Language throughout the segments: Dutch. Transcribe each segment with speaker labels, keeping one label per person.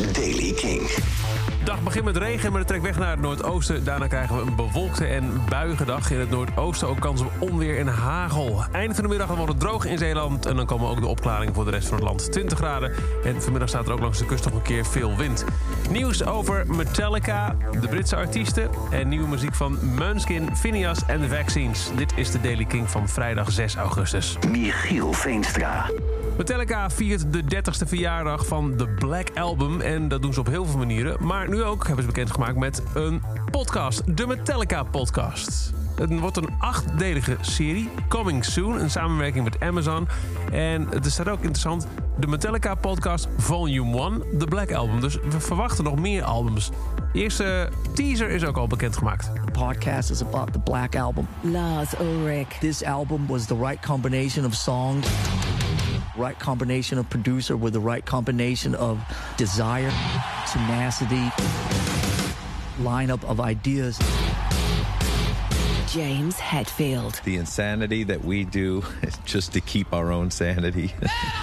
Speaker 1: Daily King.
Speaker 2: dag begint met regen, maar het trekt weg naar het noordoosten. Daarna krijgen we een bewolkte en buiige dag. In het noordoosten ook kans op onweer en hagel. Eind van de middag dan wordt het droog in Zeeland. En dan komen ook de opklaringen voor de rest van het land. 20 graden. En vanmiddag staat er ook langs de kust nog een keer veel wind. Nieuws over Metallica, de Britse artiesten... en nieuwe muziek van Måneskin, Phineas en The Vaccines. Dit is de Daily King van vrijdag 6 augustus.
Speaker 1: Michiel Veenstra.
Speaker 2: Metallica viert de 30ste verjaardag van de Black Album. En dat doen ze op heel veel manieren. Maar nu ook hebben ze bekendgemaakt met een podcast. De Metallica Podcast. Het wordt een achtdelige serie. Coming soon. Een samenwerking met Amazon. En het is ook interessant. De Metallica Podcast Volume 1. De Black Album. Dus we verwachten nog meer albums. De eerste teaser is ook al bekendgemaakt.
Speaker 3: The podcast is about the Black Album.
Speaker 4: Lars Ulrich.
Speaker 3: This album was the right combination of songs, right combination of producer with the right combination of desire, tenacity, lineup of ideas.
Speaker 4: James Hetfield.
Speaker 5: the insanity that we do just to keep our own sanity.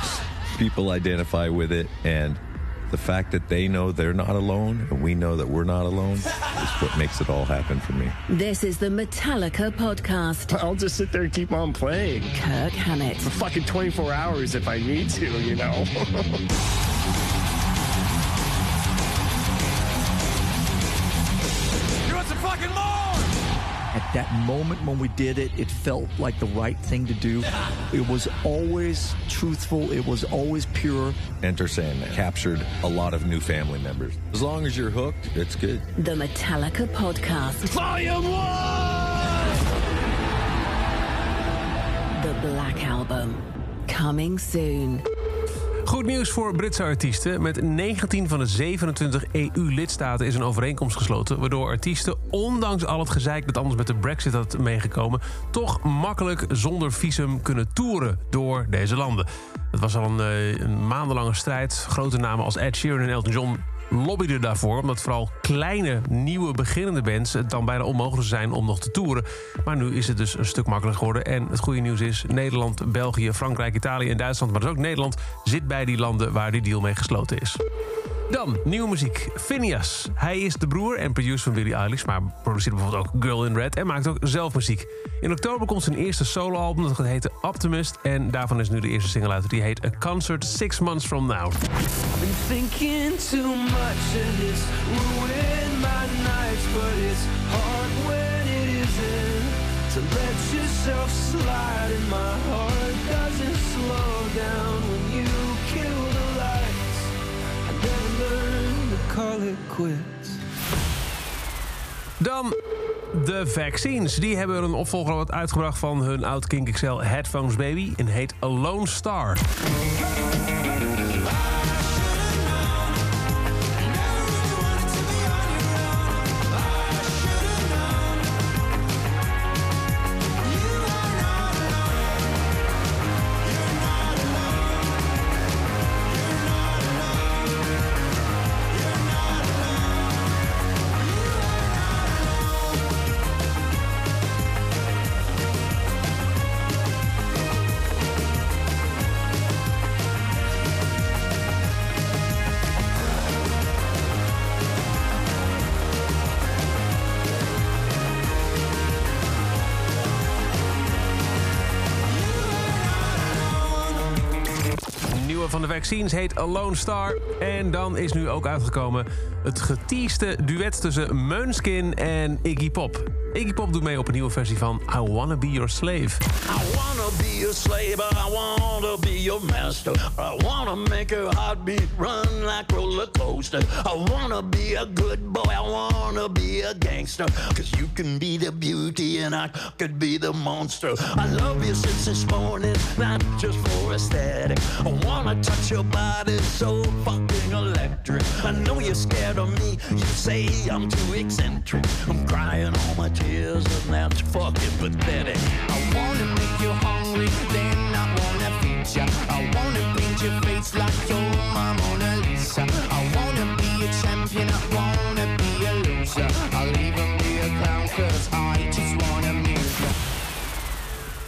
Speaker 5: People identify with it, and the fact that they know they're not alone and we know that we're not alone is what makes it all happen for me.
Speaker 4: This is the Metallica podcast.
Speaker 6: I'll just sit there and keep on playing
Speaker 4: Kirk Hammett.
Speaker 6: for fucking 24 hours if I need to, you know?
Speaker 3: At that moment when we did it, it felt like the right thing to do. It was always truthful, it was always pure.
Speaker 5: Enter Sandman captured a lot of new family members. As long as you're hooked, it's good.
Speaker 4: The Metallica podcast.
Speaker 6: Volume 1!
Speaker 4: The Black Album. Coming soon.
Speaker 2: Goed nieuws voor Britse artiesten. Met 19 van de 27 EU-lidstaten is een overeenkomst gesloten... waardoor artiesten, ondanks al het gezeik dat anders met de brexit had meegekomen... toch makkelijk zonder visum kunnen toeren door deze landen. Het was al een, eh, een maandenlange strijd. Grote namen als Ed Sheeran en Elton John lobbyden daarvoor... omdat vooral kleine, nieuwe, beginnende bands... het dan bijna onmogelijk zijn om nog te toeren. Maar nu is het dus een stuk makkelijker geworden. En het goede nieuws is... Nederland, België, Frankrijk, Italië en Duitsland... maar dus ook Nederland zit bij die landen waar die deal mee gesloten is. Dan, nieuwe muziek. Phineas. Hij is de broer en producer van Billie Eilish... maar produceert bijvoorbeeld ook Girl in Red... en maakt ook zelf muziek. In oktober komt zijn eerste soloalbum, dat heet Optimist... en daarvan is nu de eerste single uit. Die heet A Concert Six Months From Now.
Speaker 7: been thinking too much my nights, when it to let yourself slide. And my heart
Speaker 2: Dan de Vaccines. Die hebben een opvolger wat uitgebracht van hun oud Kink XL Headphones Baby... en heet Alone Star. Van de vaccines heet Alone Star. En dan is nu ook uitgekomen het geteaste duet tussen Måneskin en Iggy Pop. Iggy Pop doet mee op een nieuwe versie van I Wanna Be Your Slave.
Speaker 7: I wanna be your slave, I wanna be your master. I wanna make your heartbeat run like roller coaster. I wanna be a good boy, I wanna be a gangster. Cause you can be the beauty and I could be the monster. I love you since this morning, not just for aesthetic. I wanna touch your body so fucking electric. I know you're scared of me, you say I'm too eccentric. I'm crying all my tears and that's fucking pathetic. I wanna make you hungry, then I wanna feed ya. I wanna paint your face like